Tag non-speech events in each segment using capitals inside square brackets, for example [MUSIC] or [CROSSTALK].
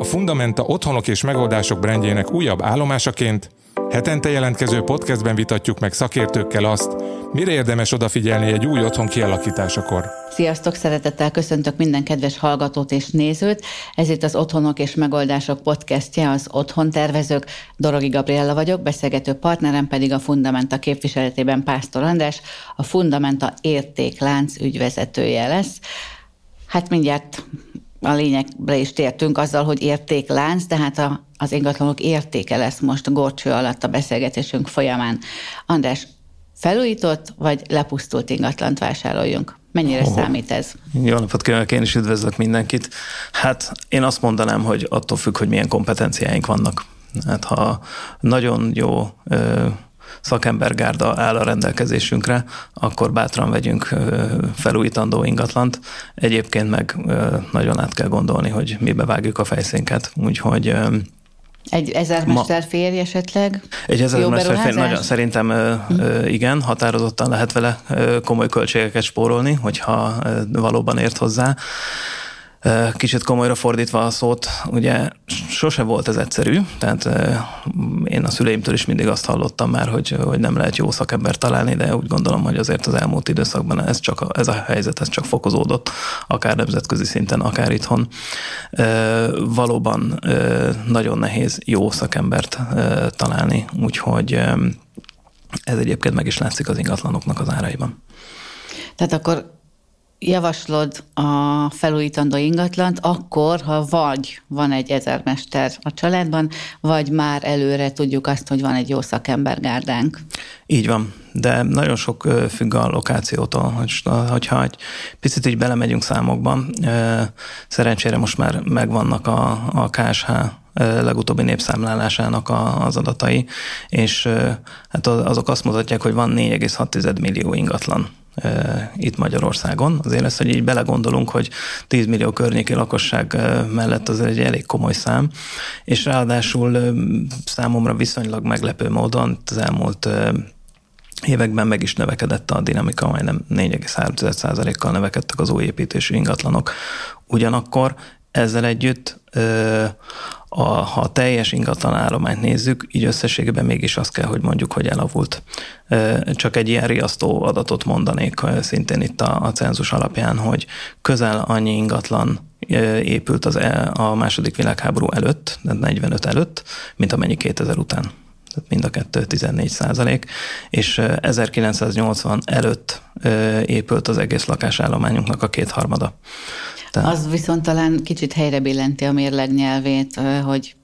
A Fundamenta otthonok és megoldások brandjének újabb állomásaként hetente jelentkező podcastben vitatjuk meg szakértőkkel azt, mire érdemes odafigyelni egy új otthon kialakításakor. Sziasztok, szeretettel köszöntök minden kedves hallgatót és nézőt. Ez itt az Otthonok és Megoldások podcastje, az Otthon Tervezők. Dorogi Gabriella vagyok, beszélgető partnerem pedig a Fundamenta képviseletében Pásztor András, a Fundamenta értéklánc ügyvezetője lesz. Hát mindjárt a lényegre is tértünk azzal, hogy értéklánc, de hát a, az ingatlanok értéke lesz most gorcső alatt a beszélgetésünk folyamán. András, felújított vagy lepusztult ingatlant vásároljunk? Mennyire oh. számít ez? Jó napot kívánok, én is üdvözlök mindenkit. Hát én azt mondanám, hogy attól függ, hogy milyen kompetenciáink vannak. Hát ha nagyon jó szakembergárda áll a rendelkezésünkre, akkor bátran vegyünk felújítandó ingatlant. Egyébként meg nagyon át kell gondolni, hogy mibe vágjuk a fejszénket. Úgyhogy egy ezermester férj esetleg? Egy ezermester férj, nagyon szerintem hm. igen, határozottan lehet vele komoly költségeket spórolni, hogyha valóban ért hozzá. Kicsit komolyra fordítva a szót, ugye sose volt ez egyszerű, tehát én a szüleimtől is mindig azt hallottam már, hogy, hogy nem lehet jó szakember találni, de úgy gondolom, hogy azért az elmúlt időszakban ez, csak ez a helyzet ez csak fokozódott, akár nemzetközi szinten, akár itthon. Valóban nagyon nehéz jó szakembert találni, úgyhogy ez egyébként meg is látszik az ingatlanoknak az áraiban. Tehát akkor javaslod a felújítandó ingatlant, akkor, ha vagy van egy ezermester a családban, vagy már előre tudjuk azt, hogy van egy jó szakembergárdánk. Így van, de nagyon sok függ a lokációtól, hogy, hogyha egy picit így belemegyünk számokban, szerencsére most már megvannak a, a KSH legutóbbi népszámlálásának az adatai, és hát azok azt mutatják, hogy van 4,6 millió ingatlan itt Magyarországon. Azért lesz, hogy így belegondolunk, hogy 10 millió környéki lakosság mellett az egy elég komoly szám, és ráadásul számomra viszonylag meglepő módon az elmúlt években meg is növekedett a dinamika, majdnem 4,3%-kal növekedtek az új építésű ingatlanok. Ugyanakkor ezzel együtt a, ha a teljes ingatlan állományt nézzük, így összességében mégis azt kell, hogy mondjuk, hogy elavult. Csak egy ilyen riasztó adatot mondanék szintén itt a, a cenzus alapján, hogy közel annyi ingatlan épült az, e, a második világháború előtt, 45 előtt, mint amennyi 2000 után. Tehát mind a kettő 14 százalék, és 1980 előtt épült az egész lakásállományunknak a kétharmada. Tehát... Az viszont talán kicsit helyre billenti a mérleg nyelvét, hogy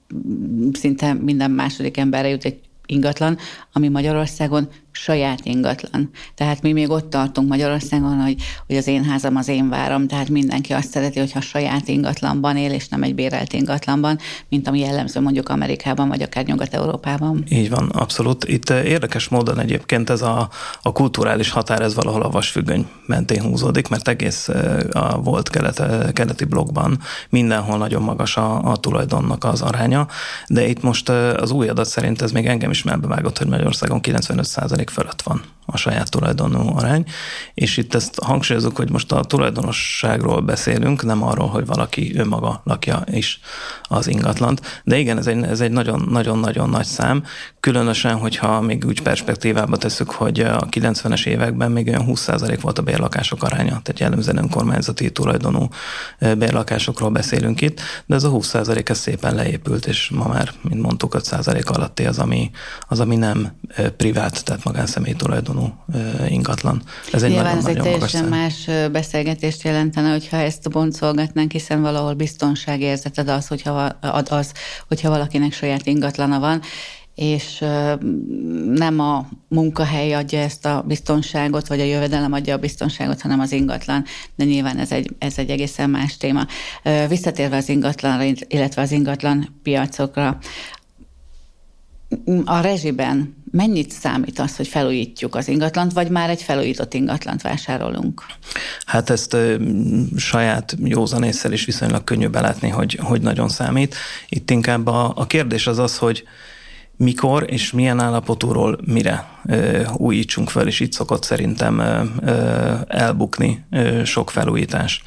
szinte minden második emberre jut egy ingatlan, ami Magyarországon saját ingatlan. Tehát mi még ott tartunk Magyarországon, hogy, hogy az én házam az én várom, tehát mindenki azt szereti, hogyha saját ingatlanban él, és nem egy bérelt ingatlanban, mint ami jellemző mondjuk Amerikában, vagy akár Nyugat-Európában. Így van, abszolút. Itt eh, érdekes módon egyébként ez a, a kulturális határ, ez valahol a vasfüggöny mentén húzódik, mert egész eh, a volt kelet, eh, keleti blogban mindenhol nagyon magas a, a tulajdonnak az aránya, de itt most az új adat szerint ez még engem is melbevágott, hogy Magyarországon 95 fölött van a saját tulajdonú arány, és itt ezt hangsúlyozok, hogy most a tulajdonosságról beszélünk, nem arról, hogy valaki önmaga lakja is az ingatlant, de igen, ez egy, ez egy nagyon-nagyon-nagyon nagy szám, különösen, hogyha még úgy perspektívába tesszük, hogy a 90-es években még olyan 20% volt a bérlakások aránya, tehát jellemzően önkormányzati tulajdonú bérlakásokról beszélünk itt, de ez a 20% ez szépen leépült, és ma már, mint mondtuk, 5% alatti az, ami, az, ami nem privát, tehát magánszemély tulajdonú ingatlan. Ez egy Nyilván nagyon, ez egy teljesen más beszélgetést jelentene, hogyha ezt boncolgatnánk, hiszen valahol biztonságérzeted az, hogyha, ad az, hogyha valakinek saját ingatlana van, és nem a munkahely adja ezt a biztonságot, vagy a jövedelem adja a biztonságot, hanem az ingatlan, de nyilván ez egy, ez egy egészen más téma. Visszatérve az ingatlanra, illetve az ingatlan piacokra, a rezsiben mennyit számít az, hogy felújítjuk az ingatlant, vagy már egy felújított ingatlant vásárolunk? Hát ezt ö, saját józanésszel is viszonylag könnyű belátni, hogy, hogy nagyon számít. Itt inkább a, a kérdés az az, hogy mikor és milyen állapotúról mire ö, újítsunk fel, és itt szokott szerintem ö, ö, elbukni ö, sok felújítás.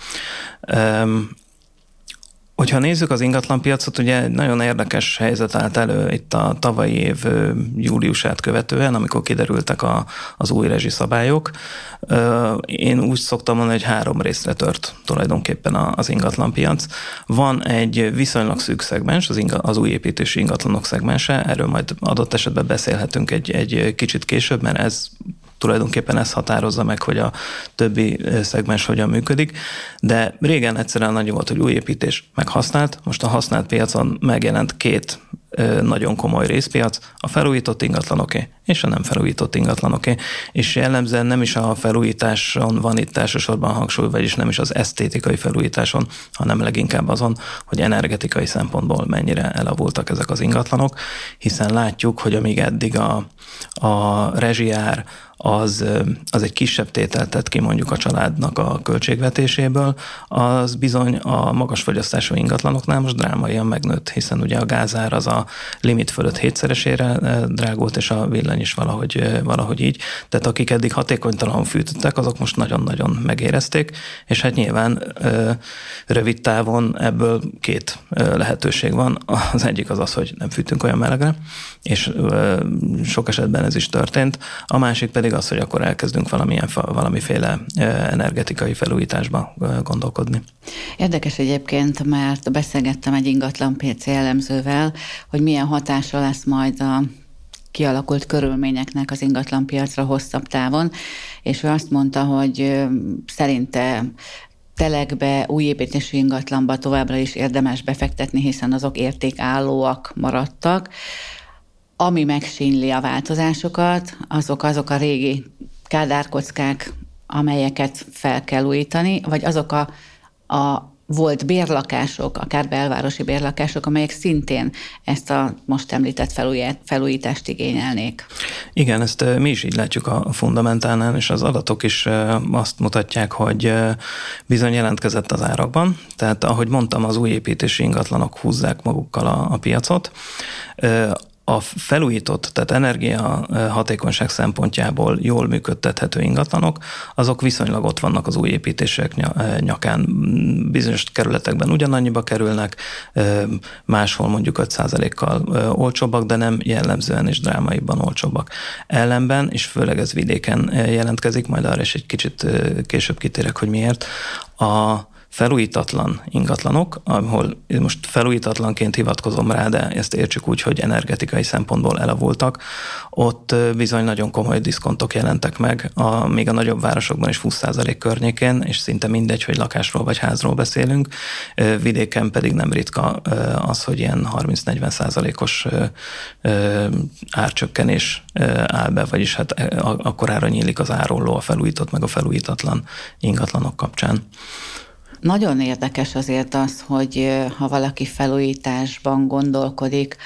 Ö, Hogyha nézzük az ingatlanpiacot, ugye nagyon érdekes helyzet állt elő itt a tavalyi év júliusát követően, amikor kiderültek a, az új rezsiszabályok. Én úgy szoktam mondani, hogy három részre tört tulajdonképpen az ingatlanpiac. Van egy viszonylag szűk szegmens, az, inga, az új építési ingatlanok szegmense, erről majd adott esetben beszélhetünk egy, egy kicsit később, mert ez tulajdonképpen ez határozza meg, hogy a többi szegmens hogyan működik, de régen egyszerűen nagy volt, hogy új építés meg használt, most a használt piacon megjelent két nagyon komoly részpiac, a felújított ingatlanoké és a nem felújított ingatlanoké. És jellemzően nem is a felújításon van itt elsősorban hangsúly, vagyis nem is az esztétikai felújításon, hanem leginkább azon, hogy energetikai szempontból mennyire elavultak ezek az ingatlanok, hiszen látjuk, hogy amíg eddig a, a rezsiár, az, az egy kisebb tételt tett ki mondjuk a családnak a költségvetéséből, az bizony a magas fogyasztású ingatlanoknál most drámaian megnőtt, hiszen ugye a gázár az a limit fölött hétszeresére drágult, és a villany is valahogy, valahogy így. Tehát akik eddig hatékonytalan fűtöttek, azok most nagyon-nagyon megérezték, és hát nyilván rövid távon ebből két lehetőség van. Az egyik az az, hogy nem fűtünk olyan melegre, és sok esetben ez is történt. A másik pedig az, hogy akkor elkezdünk valamilyen, valamiféle energetikai felújításba gondolkodni. Érdekes egyébként, mert beszélgettem egy ingatlan PC elemzővel, hogy milyen hatása lesz majd a kialakult körülményeknek az ingatlanpiacra hosszabb távon, és ő azt mondta, hogy szerinte telekbe, új építésű ingatlanba továbbra is érdemes befektetni, hiszen azok értékállóak maradtak. Ami megsínli a változásokat, azok azok a régi kádárkockák, amelyeket fel kell újítani, vagy azok a, a volt bérlakások, akár belvárosi bérlakások, amelyek szintén ezt a most említett felújítást igényelnék. Igen, ezt mi is így látjuk a fundamentálnál, és az adatok is azt mutatják, hogy bizony jelentkezett az árakban. Tehát ahogy mondtam, az új építési ingatlanok húzzák magukkal a, a piacot a felújított, tehát energia hatékonyság szempontjából jól működtethető ingatlanok, azok viszonylag ott vannak az új építések nyakán. Bizonyos kerületekben ugyanannyiba kerülnek, máshol mondjuk 5%-kal olcsóbbak, de nem jellemzően és drámaiban olcsóbbak. Ellenben, és főleg ez vidéken jelentkezik, majd arra is egy kicsit később kitérek, hogy miért, a felújítatlan ingatlanok, ahol most felújítatlanként hivatkozom rá, de ezt értsük úgy, hogy energetikai szempontból elavultak, ott bizony nagyon komoly diszkontok jelentek meg, a, még a nagyobb városokban is 20% környékén, és szinte mindegy, hogy lakásról vagy házról beszélünk. Vidéken pedig nem ritka az, hogy ilyen 30-40 százalékos árcsökkenés áll be, vagyis hát akkorára nyílik az árolló a felújított meg a felújítatlan ingatlanok kapcsán. Nagyon érdekes azért az, hogy ha valaki felújításban gondolkodik,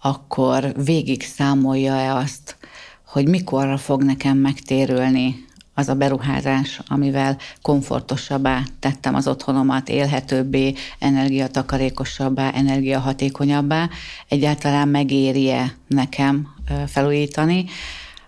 akkor végig számolja-e azt, hogy mikorra fog nekem megtérülni az a beruházás, amivel komfortosabbá tettem az otthonomat, élhetőbbé, energiatakarékosabbá, energiahatékonyabbá, egyáltalán megéri-e nekem felújítani,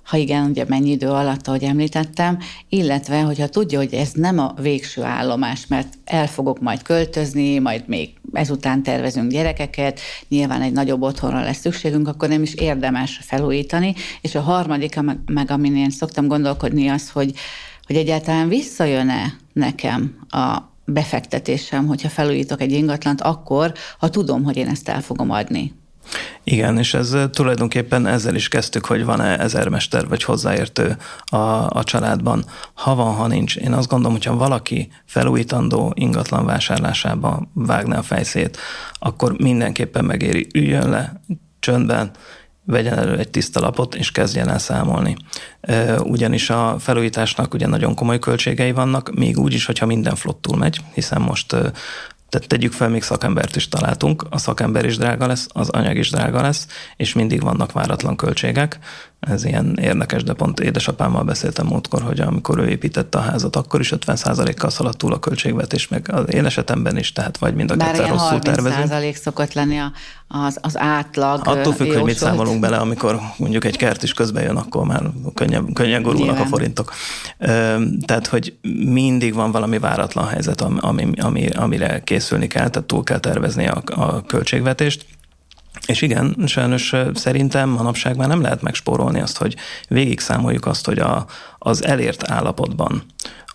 ha igen, ugye mennyi idő alatt, ahogy említettem, illetve, hogyha tudja, hogy ez nem a végső állomás, mert el fogok majd költözni, majd még ezután tervezünk gyerekeket, nyilván egy nagyobb otthonra lesz szükségünk, akkor nem is érdemes felújítani. És a harmadik, meg amin én szoktam gondolkodni, az, hogy, hogy egyáltalán visszajön-e nekem a befektetésem, hogyha felújítok egy ingatlant, akkor, ha tudom, hogy én ezt el fogom adni. Igen, és ez tulajdonképpen ezzel is kezdtük, hogy van-e ezermester vagy hozzáértő a, a családban. Ha van, ha nincs. Én azt gondolom, hogyha valaki felújítandó ingatlan vásárlásába vágna a fejszét, akkor mindenképpen megéri, üljön le csöndben, vegyen elő egy tiszta lapot, és kezdjen el számolni. Ugyanis a felújításnak ugye nagyon komoly költségei vannak, még úgy is, hogyha minden flottul megy, hiszen most tehát tegyük fel, még szakembert is találtunk, a szakember is drága lesz, az anyag is drága lesz, és mindig vannak váratlan költségek. Ez ilyen érdekes, de pont édesapámmal beszéltem múltkor, hogy amikor ő építette a házat, akkor is 50%-kal szaladt túl a költségvetés, meg az én esetemben is, tehát vagy mind a kettő rosszul tervezünk. Bár szokott lenni a, az, az átlag. Attól függ, hogy mit számolunk bele, amikor mondjuk egy kert is közben jön, akkor már könnyen, könnyen gurulnak Nyilván. a forintok. Tehát, hogy mindig van valami váratlan helyzet, ami, ami, amire készülni kell, tehát túl kell tervezni a, a költségvetést. És igen, sajnos szerintem manapság már nem lehet megspórolni azt, hogy végig számoljuk azt, hogy a, az elért állapotban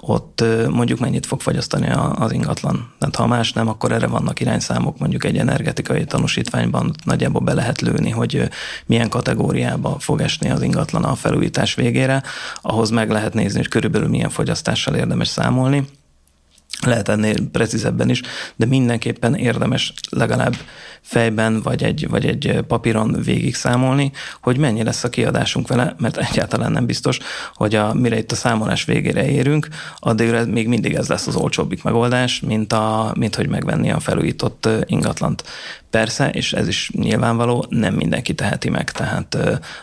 ott mondjuk mennyit fog fogyasztani az ingatlan. Tehát ha más nem, akkor erre vannak irányszámok, mondjuk egy energetikai tanúsítványban nagyjából be lehet lőni, hogy milyen kategóriába fog esni az ingatlan a felújítás végére. Ahhoz meg lehet nézni, hogy körülbelül milyen fogyasztással érdemes számolni lehet ennél precízebben is, de mindenképpen érdemes legalább fejben vagy egy, vagy egy papíron végig számolni, hogy mennyi lesz a kiadásunk vele, mert egyáltalán nem biztos, hogy a, mire itt a számolás végére érünk, addigra még mindig ez lesz az olcsóbbik megoldás, mint, a, mint hogy megvenni a felújított ingatlant. Persze, és ez is nyilvánvaló, nem mindenki teheti meg, tehát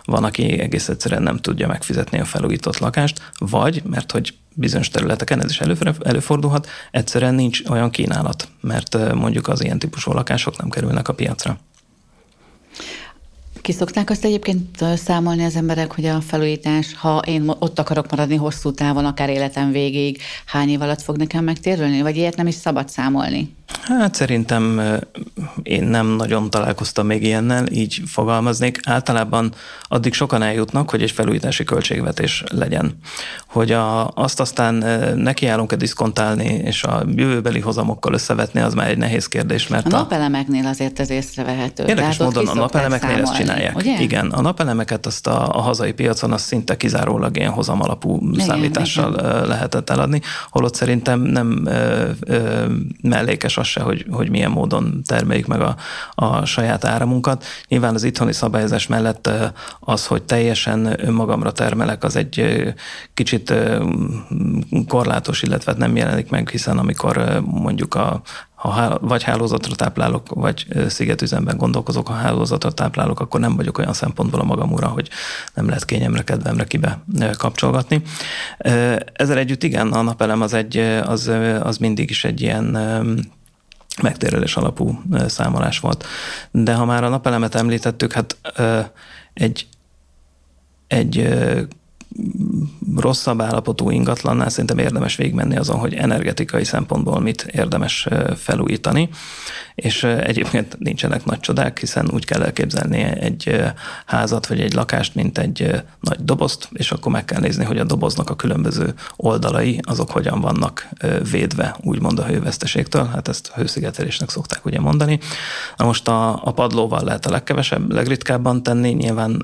van, aki egész egyszerűen nem tudja megfizetni a felújított lakást, vagy, mert hogy bizonyos területeken ez is előfordulhat, egyszerűen nincs olyan kínálat, mert mondjuk az ilyen típusú lakások nem kerülnek a piacra. Ki szokták azt egyébként számolni az emberek, hogy a felújítás, ha én ott akarok maradni hosszú távon, akár életem végéig, hány év alatt fog nekem megtérülni, vagy ilyet nem is szabad számolni? Hát szerintem én nem nagyon találkoztam még ilyennel, így fogalmaznék. Általában addig sokan eljutnak, hogy egy felújítási költségvetés legyen. Hogy a, azt aztán nekiállunk-e diszkontálni, és a jövőbeli hozamokkal összevetni, az már egy nehéz kérdés. Mert a napelemeknél azért ez észrevehető. Érdekes módon a napelemeknél ezt csinálják. Ugye? Igen, a napelemeket azt a, a hazai piacon azt szinte kizárólag ilyen hozam alapú igen, számítással igen. lehetett eladni, holott szerintem nem ö, ö, mellékes az se, hogy, hogy milyen módon termeljük meg a, a saját áramunkat. Nyilván az itthoni szabályozás mellett az, hogy teljesen önmagamra termelek, az egy kicsit korlátos, illetve nem jelenik meg, hiszen amikor mondjuk a ha vagy hálózatra táplálok, vagy szigetüzemben gondolkozok, ha hálózatra táplálok, akkor nem vagyok olyan szempontból a magam ura, hogy nem lehet kényemre, kedvemre kibe kapcsolgatni. Ezzel együtt igen, a napelem az, egy, az, az mindig is egy ilyen megtérülés alapú számolás volt. De ha már a napelemet említettük, hát egy, egy rosszabb állapotú ingatlannál szerintem érdemes végigmenni azon, hogy energetikai szempontból mit érdemes felújítani, és egyébként nincsenek nagy csodák, hiszen úgy kell elképzelni egy házat vagy egy lakást, mint egy nagy dobozt, és akkor meg kell nézni, hogy a doboznak a különböző oldalai, azok hogyan vannak védve, úgymond a hőveszteségtől, hát ezt hőszigetelésnek szokták ugye mondani. Na most a, a padlóval lehet a legkevesebb, legritkábban tenni, nyilván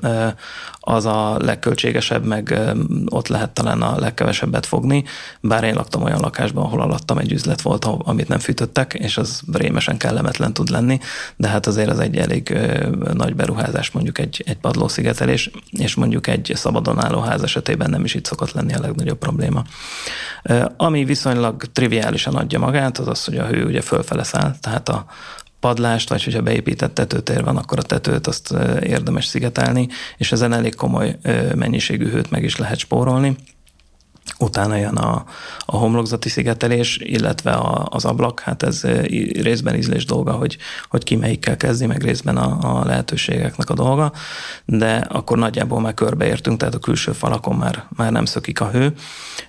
az a legköltségesebb, meg ott lehet talán a legkevesebbet fogni, bár én laktam olyan lakásban, ahol alattam egy üzlet volt, amit nem fűtöttek, és az rémesen kellemetlen tud lenni, de hát azért az egy elég nagy beruházás, mondjuk egy, egy padlószigetelés, és mondjuk egy szabadon álló ház esetében nem is itt szokott lenni a legnagyobb probléma. Ami viszonylag triviálisan adja magát, az az, hogy a hő ugye fölfele száll, tehát a, padlást, vagy hogyha beépített tetőtér van, akkor a tetőt azt érdemes szigetelni, és ezen elég komoly mennyiségű hőt meg is lehet spórolni. Utána jön a, a homlokzati szigetelés, illetve a, az ablak, hát ez részben ízlés dolga, hogy, hogy ki melyikkel kezdi, meg részben a, a lehetőségeknek a dolga, de akkor nagyjából már körbeértünk, tehát a külső falakon már, már nem szökik a hő,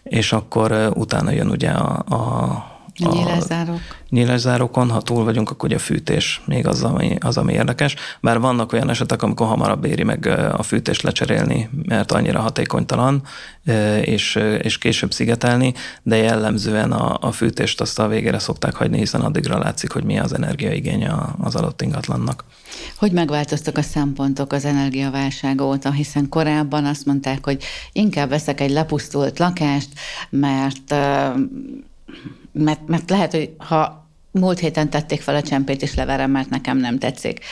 és akkor utána jön ugye a, a a nyílászárok. Nyílászárokon, ha túl vagyunk, akkor ugye a fűtés még az ami, az, ami érdekes. Bár vannak olyan esetek, amikor hamarabb éri meg a fűtést lecserélni, mert annyira hatékonytalan, és, és később szigetelni, de jellemzően a, a fűtést azt a végére szokták hagyni, hiszen addigra látszik, hogy mi az energiaigénye az adott ingatlannak. Hogy megváltoztak a szempontok az energiaválság óta, hiszen korábban azt mondták, hogy inkább veszek egy lepusztult lakást, mert mert, mert lehet, hogy ha múlt héten tették fel a csempét, és leverem, mert nekem nem tetszik.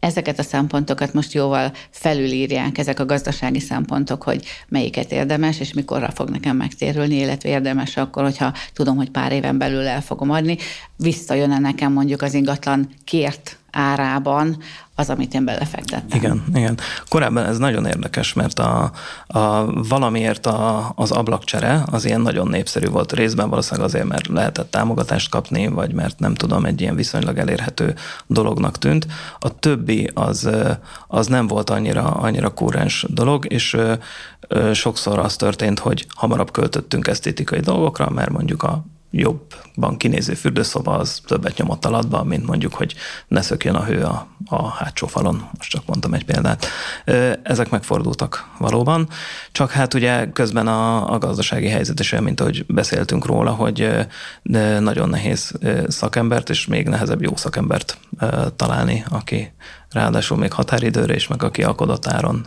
Ezeket a szempontokat most jóval felülírják, ezek a gazdasági szempontok, hogy melyiket érdemes, és mikorra fog nekem megtérülni, illetve érdemes akkor, hogyha tudom, hogy pár éven belül el fogom adni, visszajön-e nekem mondjuk az ingatlan kért árában az, amit én belefektettem. Igen, igen. Korábban ez nagyon érdekes, mert a, a valamiért a, az ablakcsere az ilyen nagyon népszerű volt részben, valószínűleg azért, mert lehetett támogatást kapni, vagy mert nem tudom, egy ilyen viszonylag elérhető dolognak tűnt. A többi az, az nem volt annyira, annyira kúrens dolog, és sokszor az történt, hogy hamarabb költöttünk esztétikai dolgokra, mert mondjuk a jobban kinéző fürdőszoba az többet nyomott alatban, mint mondjuk, hogy ne szökjön a hő a, a hátsó falon. Most csak mondtam egy példát. Ezek megfordultak valóban, csak hát ugye közben a, a gazdasági helyzet is olyan, mint ahogy beszéltünk róla, hogy nagyon nehéz szakembert, és még nehezebb jó szakembert találni, aki ráadásul még határidőre is, meg aki alkodott áron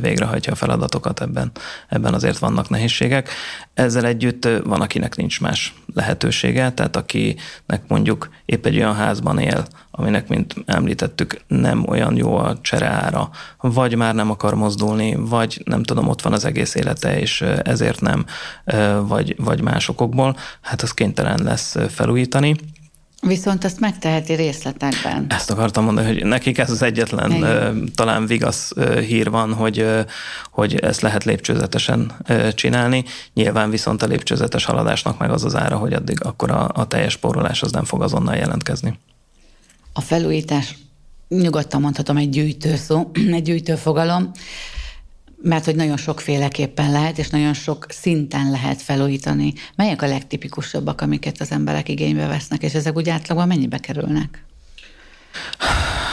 végrehajtja a feladatokat, ebben, ebben azért vannak nehézségek. Ezzel együtt van, akinek nincs más lehetősége, tehát akinek mondjuk épp egy olyan házban él, aminek, mint említettük, nem olyan jó a csereára, vagy már nem akar mozdulni, vagy nem tudom, ott van az egész élete, és ezért nem, vagy, vagy másokokból, hát az kénytelen lesz felújítani Viszont ezt megteheti részletekben. Ezt akartam mondani, hogy nekik ez az egyetlen Igen. talán vigasz hír van, hogy, hogy ezt lehet lépcsőzetesen csinálni. Nyilván viszont a lépcsőzetes haladásnak meg az az ára, hogy addig akkor a, a teljes porolás az nem fog azonnal jelentkezni. A felújítás nyugodtan mondhatom egy gyűjtő szó, [CLEARS THROAT] egy gyűjtő fogalom mert hogy nagyon sokféleképpen lehet, és nagyon sok szinten lehet felújítani. Melyek a legtipikusabbak, amiket az emberek igénybe vesznek, és ezek úgy átlagban mennyibe kerülnek?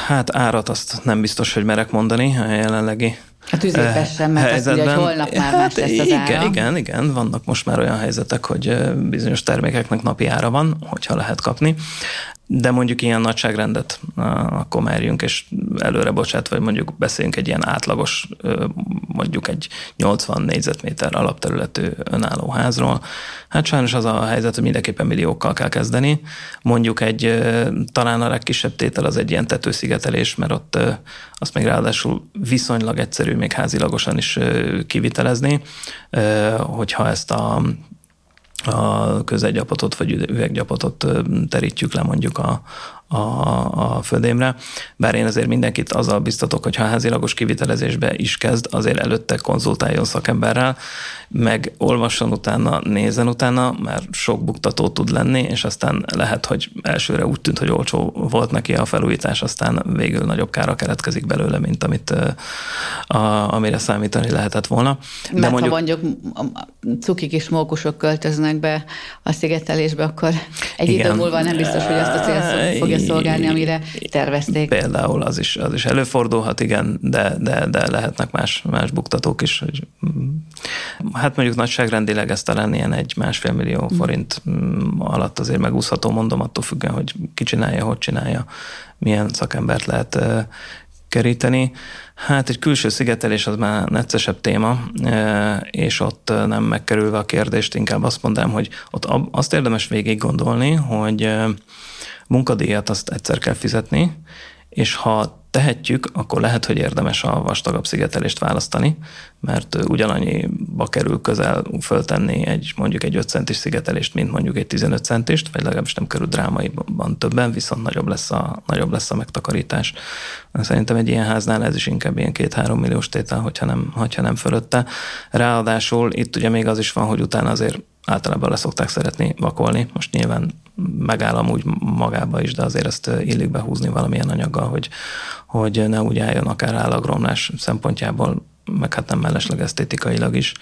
Hát árat azt nem biztos, hogy merek mondani a jelenlegi a tűzépes sem, mert azt ugye, hogy holnap már más lesz az igen, ára. Igen, igen, vannak most már olyan helyzetek, hogy bizonyos termékeknek napi ára van, hogyha lehet kapni de mondjuk ilyen nagyságrendet akkor merjünk, és előre bocsát, vagy mondjuk beszéljünk egy ilyen átlagos, mondjuk egy 80 négyzetméter alapterületű önálló házról. Hát sajnos az a helyzet, hogy mindenképpen milliókkal kell kezdeni. Mondjuk egy, talán a legkisebb tétel az egy ilyen tetőszigetelés, mert ott azt még ráadásul viszonylag egyszerű még házilagosan is kivitelezni, hogyha ezt a a közegyapotot vagy üveggyapotot terítjük le mondjuk a, a, a földémre. Bár én azért mindenkit azzal biztatok, hogy ha házilagos kivitelezésbe is kezd, azért előtte konzultáljon szakemberrel, meg olvasson utána, nézzen utána, mert sok buktató tud lenni, és aztán lehet, hogy elsőre úgy tűnt, hogy olcsó volt neki a felújítás, aztán végül nagyobb kára keletkezik belőle, mint amit a, amire számítani lehetett volna. De mert mondjuk, ha mondjuk cuki kis mókusok költöznek be a szigetelésbe, akkor egy igen, idő múlva nem biztos, hogy azt a célt fogja szolgálni, amire tervezték. Például az is, az is előfordulhat, igen, de, de, de lehetnek más, más buktatók is. Mm, hát mondjuk nagyságrendileg ez talán ilyen egy másfél millió mm. forint mm, alatt azért megúszható, mondom, attól függően, hogy ki csinálja, hogy csinálja, milyen szakembert lehet keríteni. Hát egy külső szigetelés az már neccesebb téma, és ott nem megkerülve a kérdést, inkább azt mondám, hogy ott azt érdemes végig gondolni, hogy munkadíjat azt egyszer kell fizetni, és ha tehetjük, akkor lehet, hogy érdemes a vastagabb szigetelést választani, mert ugyanannyiba kerül közel föltenni egy mondjuk egy 5 centis szigetelést, mint mondjuk egy 15 centist, vagy legalábbis nem kerül drámaiban többen, viszont nagyobb lesz a, nagyobb lesz a megtakarítás. Szerintem egy ilyen háznál ez is inkább ilyen két-három milliós tétel, hogyha nem, hogyha nem fölötte. Ráadásul itt ugye még az is van, hogy utána azért általában le szeretni vakolni. Most nyilván megáll amúgy magába is, de azért ezt illik behúzni valamilyen anyaggal, hogy, hogy ne úgy álljon akár állagromlás szempontjából, meg hát nem mellesleg esztétikailag is,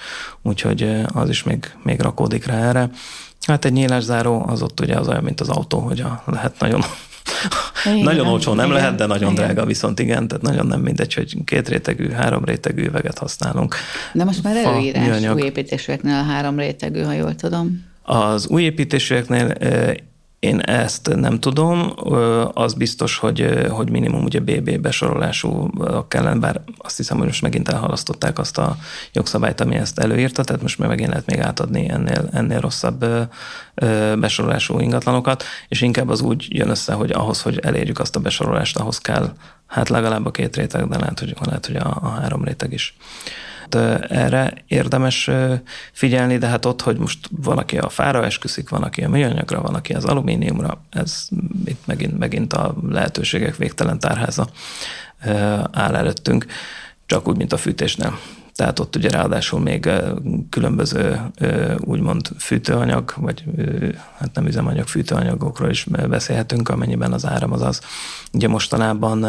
úgyhogy az is még, még rakódik rá erre. Hát egy nyílászáró az ott ugye az olyan, mint az autó, hogy a, lehet nagyon igen, [LAUGHS] nagyon olcsó nem igen, lehet, de nagyon igen. drága viszont igen, tehát nagyon nem mindegy, hogy két rétegű, három rétegű üveget használunk. De most már előírás új építésűeknél a három rétegű, ha jól tudom. Az új építésűeknél én ezt nem tudom, az biztos, hogy, hogy minimum ugye BB besorolású kellene, bár azt hiszem, hogy most megint elhalasztották azt a jogszabályt, ami ezt előírta, tehát most már megint lehet még átadni ennél, ennél rosszabb besorolású ingatlanokat, és inkább az úgy jön össze, hogy ahhoz, hogy elérjük azt a besorolást, ahhoz kell hát legalább a két réteg, de lehet, hogy, lehet, hogy a, a három réteg is. Erre érdemes figyelni, de hát ott, hogy most valaki a fára esküszik, van, aki a műanyagra, van, aki az alumíniumra, ez itt megint, megint a lehetőségek végtelen tárháza áll előttünk, csak úgy, mint a fűtésnél. Tehát ott ugye ráadásul még különböző úgymond fűtőanyag, vagy hát nem üzemanyag, fűtőanyagokról is beszélhetünk, amennyiben az áram az az. Ugye mostanában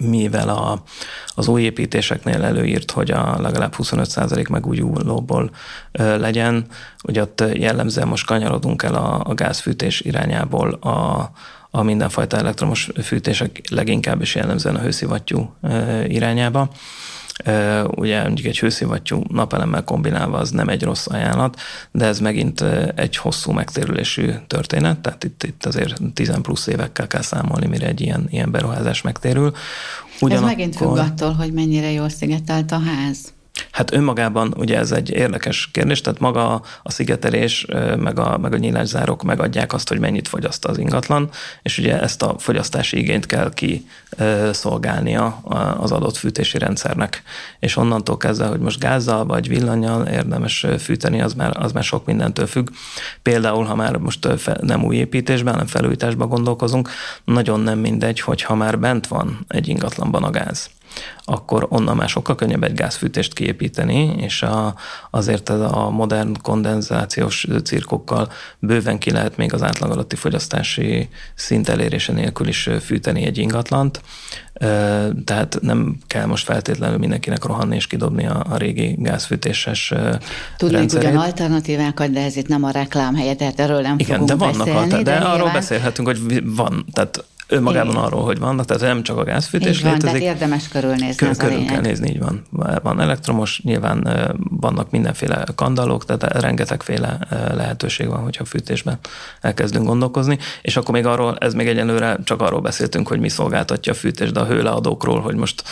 mivel a, az új építéseknél előírt, hogy a legalább 25% megújulóból legyen, ugye ott jellemzően most kanyarodunk el a, a gázfűtés irányából a, a mindenfajta elektromos fűtések leginkább is jellemzően a hőszivattyú irányába. Ugye mondjuk egy hőszivattyú napelemmel kombinálva az nem egy rossz ajánlat, de ez megint egy hosszú megtérülésű történet, tehát itt, itt azért 10 plusz évekkel kell számolni, mire egy ilyen, ilyen beruházás megtérül. Ugyanakkor... Ez megint függ attól, hogy mennyire jól szigetelt a ház. Hát önmagában ugye ez egy érdekes kérdés, tehát maga a szigetelés, meg a, meg a nyílászárok megadják azt, hogy mennyit fogyaszt az ingatlan, és ugye ezt a fogyasztási igényt kell ki szolgálnia az adott fűtési rendszernek. És onnantól kezdve, hogy most gázzal vagy villanyjal érdemes fűteni, az már, az már sok mindentől függ. Például, ha már most nem új építésben, hanem felújításban gondolkozunk, nagyon nem mindegy, hogy ha már bent van egy ingatlanban a gáz, akkor onnan már sokkal könnyebb egy gázfűtést kiépíteni, és a, azért ez a modern kondenzációs cirkokkal bőven ki lehet még az átlag alatti fogyasztási szint elérése nélkül is fűteni egy ingatlant, tehát nem kell most feltétlenül mindenkinek rohanni és kidobni a, a régi gázfűtéses Tudnék ugyan alternatívákat, de ez itt nem a reklám helye, tehát erről nem Igen, fogunk de vannak beszélni. Alter- de, de arról nyilván... beszélhetünk, hogy van, tehát önmagában Igen. arról, hogy vannak, tehát nem csak a gázfűtés így van, létezik. Tehát érdemes körülnézni, Kör, körül kell nézni, így van. Van elektromos, nyilván vannak mindenféle kandalók, tehát rengetegféle lehetőség van, hogyha fűtésben elkezdünk gondolkozni, és akkor még arról, ez még egyenlőre csak arról beszéltünk, hogy mi szolgáltatja a fűtés, de a hőleadókról, hogy most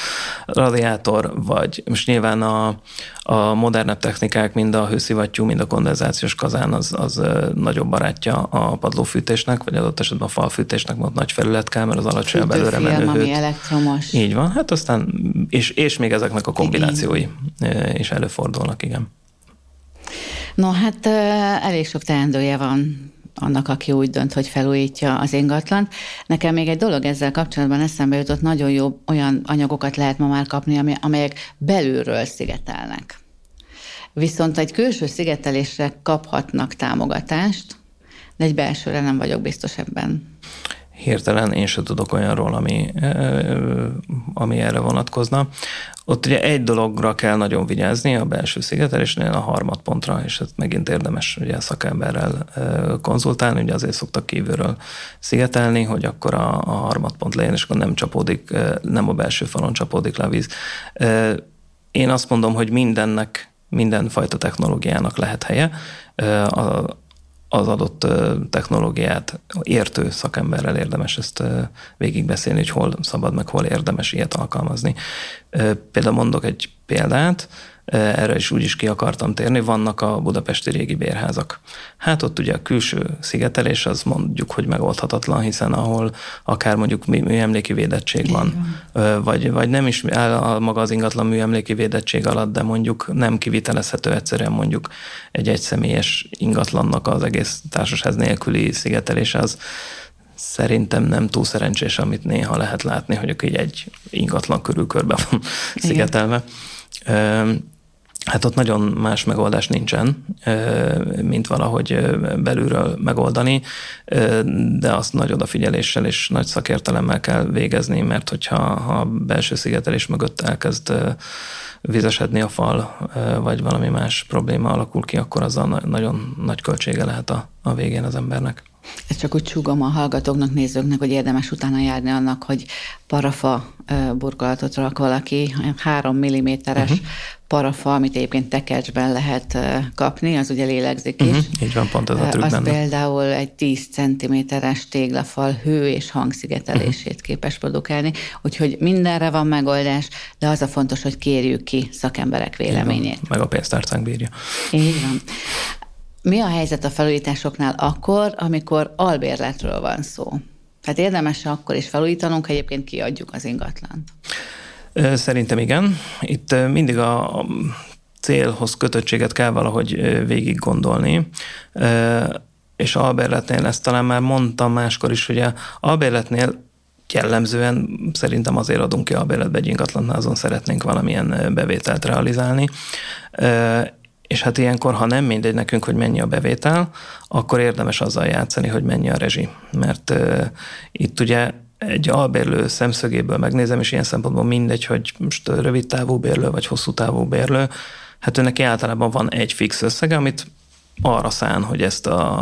radiátor, vagy most nyilván a, a modernebb technikák, mind a hőszivattyú, mind a kondenzációs kazán az, az nagyobb barátja a padlófűtésnek, vagy adott esetben a falfűtésnek, mert nagy felület kell, mert az alacsonyabb előre menő ami elektromos. Így van, hát aztán, és, és még ezeknek a kombinációi is előfordulnak, igen. No, hát elég sok teendője van annak, aki úgy dönt, hogy felújítja az ingatlant. Nekem még egy dolog ezzel kapcsolatban eszembe jutott, nagyon jó olyan anyagokat lehet ma már kapni, amelyek belülről szigetelnek. Viszont egy külső szigetelésre kaphatnak támogatást, de egy belsőre nem vagyok biztos ebben hirtelen én sem tudok olyanról, ami, ami erre vonatkozna. Ott ugye egy dologra kell nagyon vigyázni a belső szigetelésnél, a harmadpontra, és ezt megint érdemes ugye szakemberrel konzultálni, ugye azért szoktak kívülről szigetelni, hogy akkor a, a harmadpont legyen, és akkor nem csapódik, nem a belső falon csapódik le a víz. Én azt mondom, hogy mindennek, mindenfajta technológiának lehet helye. A, az adott technológiát értő szakemberrel érdemes ezt végigbeszélni, hogy hol szabad, meg hol érdemes ilyet alkalmazni. Például mondok egy példát, erre is úgy is ki akartam térni, vannak a budapesti régi bérházak. Hát ott ugye a külső szigetelés az mondjuk, hogy megoldhatatlan, hiszen ahol akár mondjuk műemléki védettség van, vagy, vagy nem is áll a maga az ingatlan műemléki védettség alatt, de mondjuk nem kivitelezhető egyszerűen mondjuk egy egyszemélyes ingatlannak az egész társasház nélküli szigetelés az szerintem nem túl szerencsés, amit néha lehet látni, hogy így egy ingatlan körül körbe van szigetelve. Hát ott nagyon más megoldás nincsen, mint valahogy belülről megoldani, de azt nagy odafigyeléssel és nagy szakértelemmel kell végezni, mert hogyha a belső szigetelés mögött elkezd vizesedni a fal, vagy valami más probléma alakul ki, akkor azzal nagyon nagy költsége lehet a, a végén az embernek. Ezt csak úgy csúgom a hallgatóknak, nézőknek, hogy érdemes utána járni annak, hogy parafa burkolatot rak valaki, három milliméteres uh-huh. parafa, amit egyébként tekercsben lehet kapni, az ugye lélegzik is. Uh-huh. Így van, pont ez a trükk Az benne. például egy 10 centiméteres téglafal hő és hangszigetelését uh-huh. képes produkálni, úgyhogy mindenre van megoldás, de az a fontos, hogy kérjük ki szakemberek véleményét. Meg a pénztárcánk bírja. Így van. Mi a helyzet a felújításoknál akkor, amikor albérletről van szó? Tehát érdemes akkor is felújítanunk, ha egyébként kiadjuk az ingatlant? Szerintem igen. Itt mindig a célhoz kötöttséget kell valahogy végig gondolni. És albérletnél ezt talán már mondtam máskor is, hogy a albérletnél jellemzően szerintem azért adunk ki albérletbe egy ingatlan, azon szeretnénk valamilyen bevételt realizálni. És hát ilyenkor, ha nem mindegy nekünk, hogy mennyi a bevétel, akkor érdemes azzal játszani, hogy mennyi a rezsi. Mert uh, itt ugye egy albérlő szemszögéből megnézem, és ilyen szempontból mindegy, hogy most rövid távú bérlő vagy hosszú távú bérlő, hát ő neki általában van egy fix összege, amit arra szán, hogy ezt a,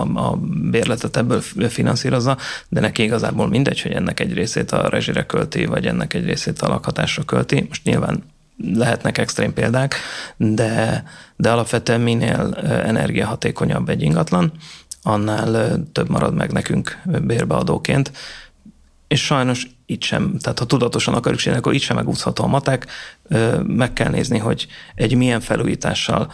a, a bérletet ebből finanszírozza, de neki igazából mindegy, hogy ennek egy részét a rezsire költi, vagy ennek egy részét a lakhatásra költi. Most nyilván lehetnek extrém példák, de, de alapvetően minél energiahatékonyabb egy ingatlan, annál több marad meg nekünk bérbeadóként. És sajnos itt sem, tehát ha tudatosan akarjuk csinálni, akkor itt sem megúszható a matek. Meg kell nézni, hogy egy milyen felújítással,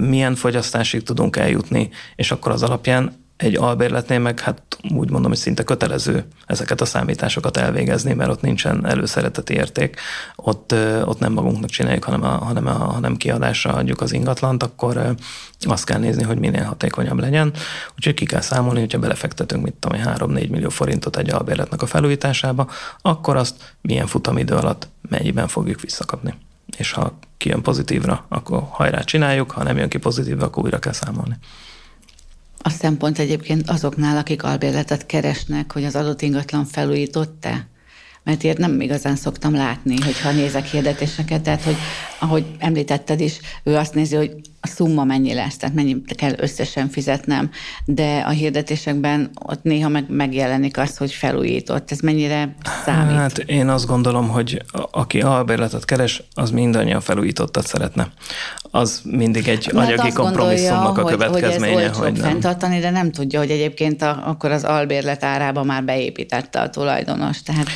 milyen fogyasztásig tudunk eljutni, és akkor az alapján egy albérletnél meg hát úgy mondom, hogy szinte kötelező ezeket a számításokat elvégezni, mert ott nincsen előszereteti érték, ott, ott nem magunknak csináljuk, hanem, a, hanem, a, hanem kiadásra adjuk az ingatlant, akkor azt kell nézni, hogy minél hatékonyabb legyen. Úgyhogy ki kell számolni, hogyha belefektetünk, mit tudom, 3-4 millió forintot egy albérletnek a felújításába, akkor azt milyen futamidő alatt mennyiben fogjuk visszakapni. És ha kijön pozitívra, akkor hajrá csináljuk, ha nem jön ki pozitívra, akkor újra kell számolni. A szempont egyébként azoknál, akik albérletet keresnek, hogy az adott ingatlan felújított-e? Mert ilyet nem igazán szoktam látni, hogyha nézek hirdetéseket, tehát hogy ahogy említetted is, ő azt nézi, hogy a szumma mennyi lesz, tehát mennyi kell összesen fizetnem, de a hirdetésekben ott néha meg megjelenik az, hogy felújított. Ez mennyire számít? Hát én azt gondolom, hogy aki albérletet keres, az mindannyian felújítottat szeretne. Az mindig egy Mert anyagi kompromisszumnak a következménye. Hogy, hogy nem. fenntartani, de nem tudja, hogy egyébként a, akkor az albérlet árába már beépítette a tulajdonos. Tehát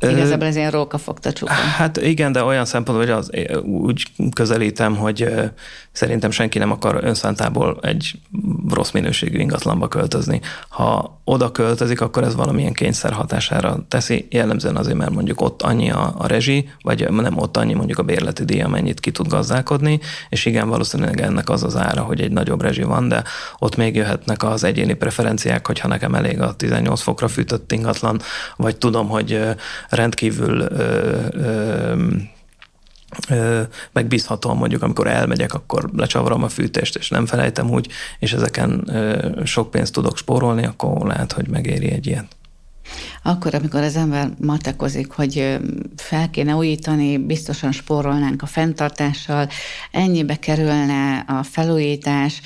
Igazából ez ilyen rókafogta csupa. Hát igen, de olyan szempontból, hogy az, úgy közelítem, hogy szerintem senki nem akar önszántából egy rossz minőségű ingatlanba költözni. Ha oda költözik, akkor ez valamilyen kényszer hatására teszi, jellemzően azért, mert mondjuk ott annyi a, a rezsi, vagy nem ott annyi mondjuk a bérleti díj, amennyit ki tud gazdálkodni, és igen, valószínűleg ennek az az ára, hogy egy nagyobb rezsi van, de ott még jöhetnek az egyéni preferenciák, hogyha nekem elég a 18 fokra fűtött ingatlan, vagy tudom, hogy rendkívül ö, ö, megbízhatóan mondjuk, amikor elmegyek, akkor lecsavarom a fűtést, és nem felejtem úgy, és ezeken sok pénzt tudok spórolni, akkor lehet, hogy megéri egy ilyet. Akkor, amikor az ember matekozik, hogy fel kéne újítani, biztosan spórolnánk a fenntartással, ennyibe kerülne a felújítás,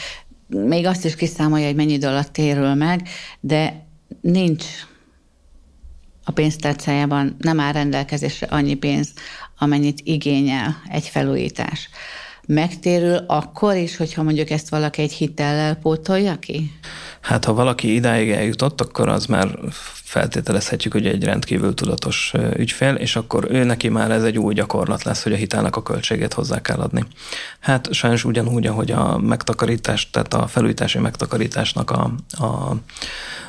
még azt is kiszámolja, hogy mennyi idő alatt térül meg, de nincs a pénztárcájában nem áll rendelkezésre annyi pénz, amennyit igényel egy felújítás. Megtérül akkor is, hogyha mondjuk ezt valaki egy hitellel pótolja ki? Hát ha valaki idáig eljutott, akkor az már feltételezhetjük, hogy egy rendkívül tudatos ügyfél, és akkor ő neki már ez egy új gyakorlat lesz, hogy a hitelnek a költségét hozzá kell adni. Hát sajnos ugyanúgy, ahogy a megtakarítás, tehát a felújítási megtakarításnak a, a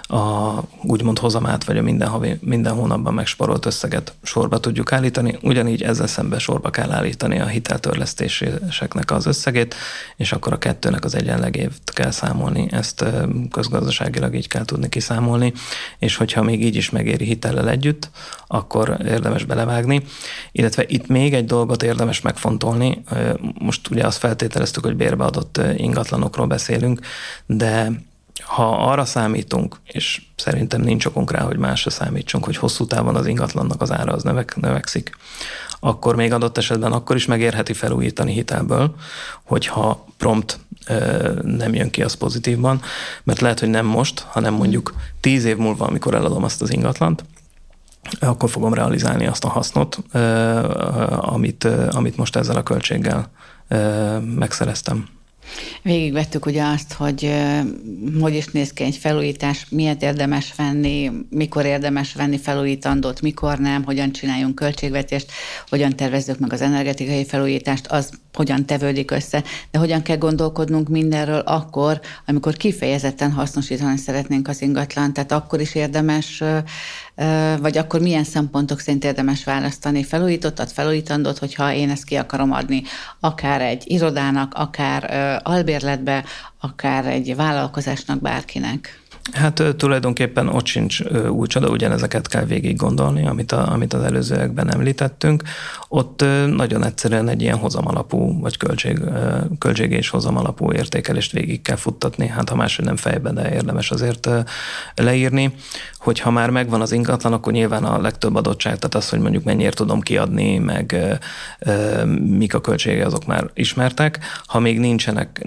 a úgymond hozamát, vagy a minden, havi, minden hónapban megsporolt összeget sorba tudjuk állítani. Ugyanígy ezzel szemben sorba kell állítani a hiteltörlesztéseknek az összegét, és akkor a kettőnek az egyenlegét kell számolni. Ezt közgazdaságilag így kell tudni kiszámolni, és hogyha még így is megéri hitellel együtt, akkor érdemes belevágni. Illetve itt még egy dolgot érdemes megfontolni. Most ugye azt feltételeztük, hogy bérbeadott ingatlanokról beszélünk, de ha arra számítunk, és szerintem nincs okunk rá, hogy másra számítsunk, hogy hosszú távon az ingatlannak az ára az növek, növekszik, akkor még adott esetben akkor is megérheti felújítani hitelből, hogyha prompt ö, nem jön ki az pozitívban, mert lehet, hogy nem most, hanem mondjuk tíz év múlva, amikor eladom azt az ingatlant, akkor fogom realizálni azt a hasznot, ö, amit, ö, amit most ezzel a költséggel ö, megszereztem. Végigvettük ugye azt, hogy hogy is néz ki egy felújítás, miért érdemes venni, mikor érdemes venni felújítandót, mikor nem, hogyan csináljunk költségvetést, hogyan tervezzük meg az energetikai felújítást, az hogyan tevődik össze, de hogyan kell gondolkodnunk mindenről akkor, amikor kifejezetten hasznosítani szeretnénk az ingatlan, tehát akkor is érdemes, vagy akkor milyen szempontok szerint érdemes választani felújítottat, felújítandót, hogyha én ezt ki akarom adni, akár egy irodának, akár albérletbe, akár egy vállalkozásnak, bárkinek. Hát tulajdonképpen ott sincs új csoda, ugyanezeket kell végig gondolni, amit, a, amit az előzőekben említettünk. Ott nagyon egyszerűen egy ilyen hozamalapú, vagy költség, költség és hozamalapú értékelést végig kell futtatni, hát ha máshogy nem fejben, de érdemes azért leírni hogy ha már megvan az ingatlan, akkor nyilván a legtöbb adottság, tehát az, hogy mondjuk mennyiért tudom kiadni, meg mik a költsége, azok már ismertek. Ha még nincsenek,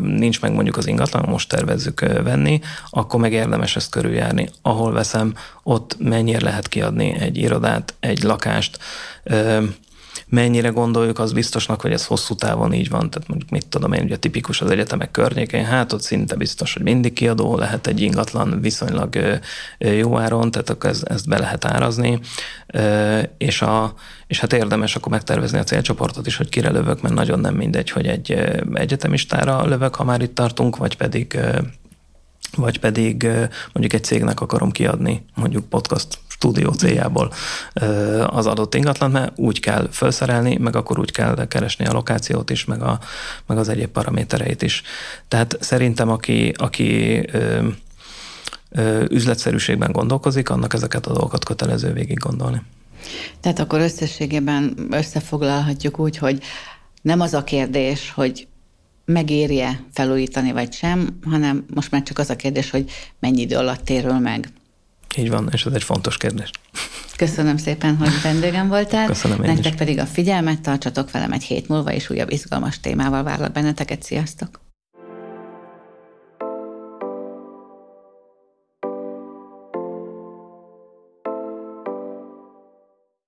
nincs meg mondjuk az ingatlan, most tervezzük venni, akkor meg érdemes ezt körüljárni. Ahol veszem, ott mennyire lehet kiadni egy irodát, egy lakást, mennyire gondoljuk az biztosnak, hogy ez hosszú távon így van, tehát mondjuk mit tudom én, ugye tipikus az egyetemek környékén, hát ott szinte biztos, hogy mindig kiadó lehet egy ingatlan viszonylag jó áron, tehát akkor ez, ezt be lehet árazni, és, a, és hát érdemes akkor megtervezni a célcsoportot is, hogy kire lövök, mert nagyon nem mindegy, hogy egy egyetemistára lövök, ha már itt tartunk, vagy pedig vagy pedig mondjuk egy cégnek akarom kiadni, mondjuk podcast stúdió céljából az adott ingatlan, mert úgy kell felszerelni, meg akkor úgy kell keresni a lokációt is, meg, a, meg az egyéb paramétereit is. Tehát szerintem, aki, aki ö, ö, üzletszerűségben gondolkozik, annak ezeket a dolgokat kötelező végig gondolni. Tehát akkor összességében összefoglalhatjuk úgy, hogy nem az a kérdés, hogy megérje felújítani vagy sem, hanem most már csak az a kérdés, hogy mennyi idő alatt térül meg. Így van, és ez egy fontos kérdés. Köszönöm szépen, hogy vendégem voltál. Köszönöm én Nektek is. pedig a figyelmet, tartsatok velem egy hét múlva, és újabb izgalmas témával várlak benneteket. Sziasztok!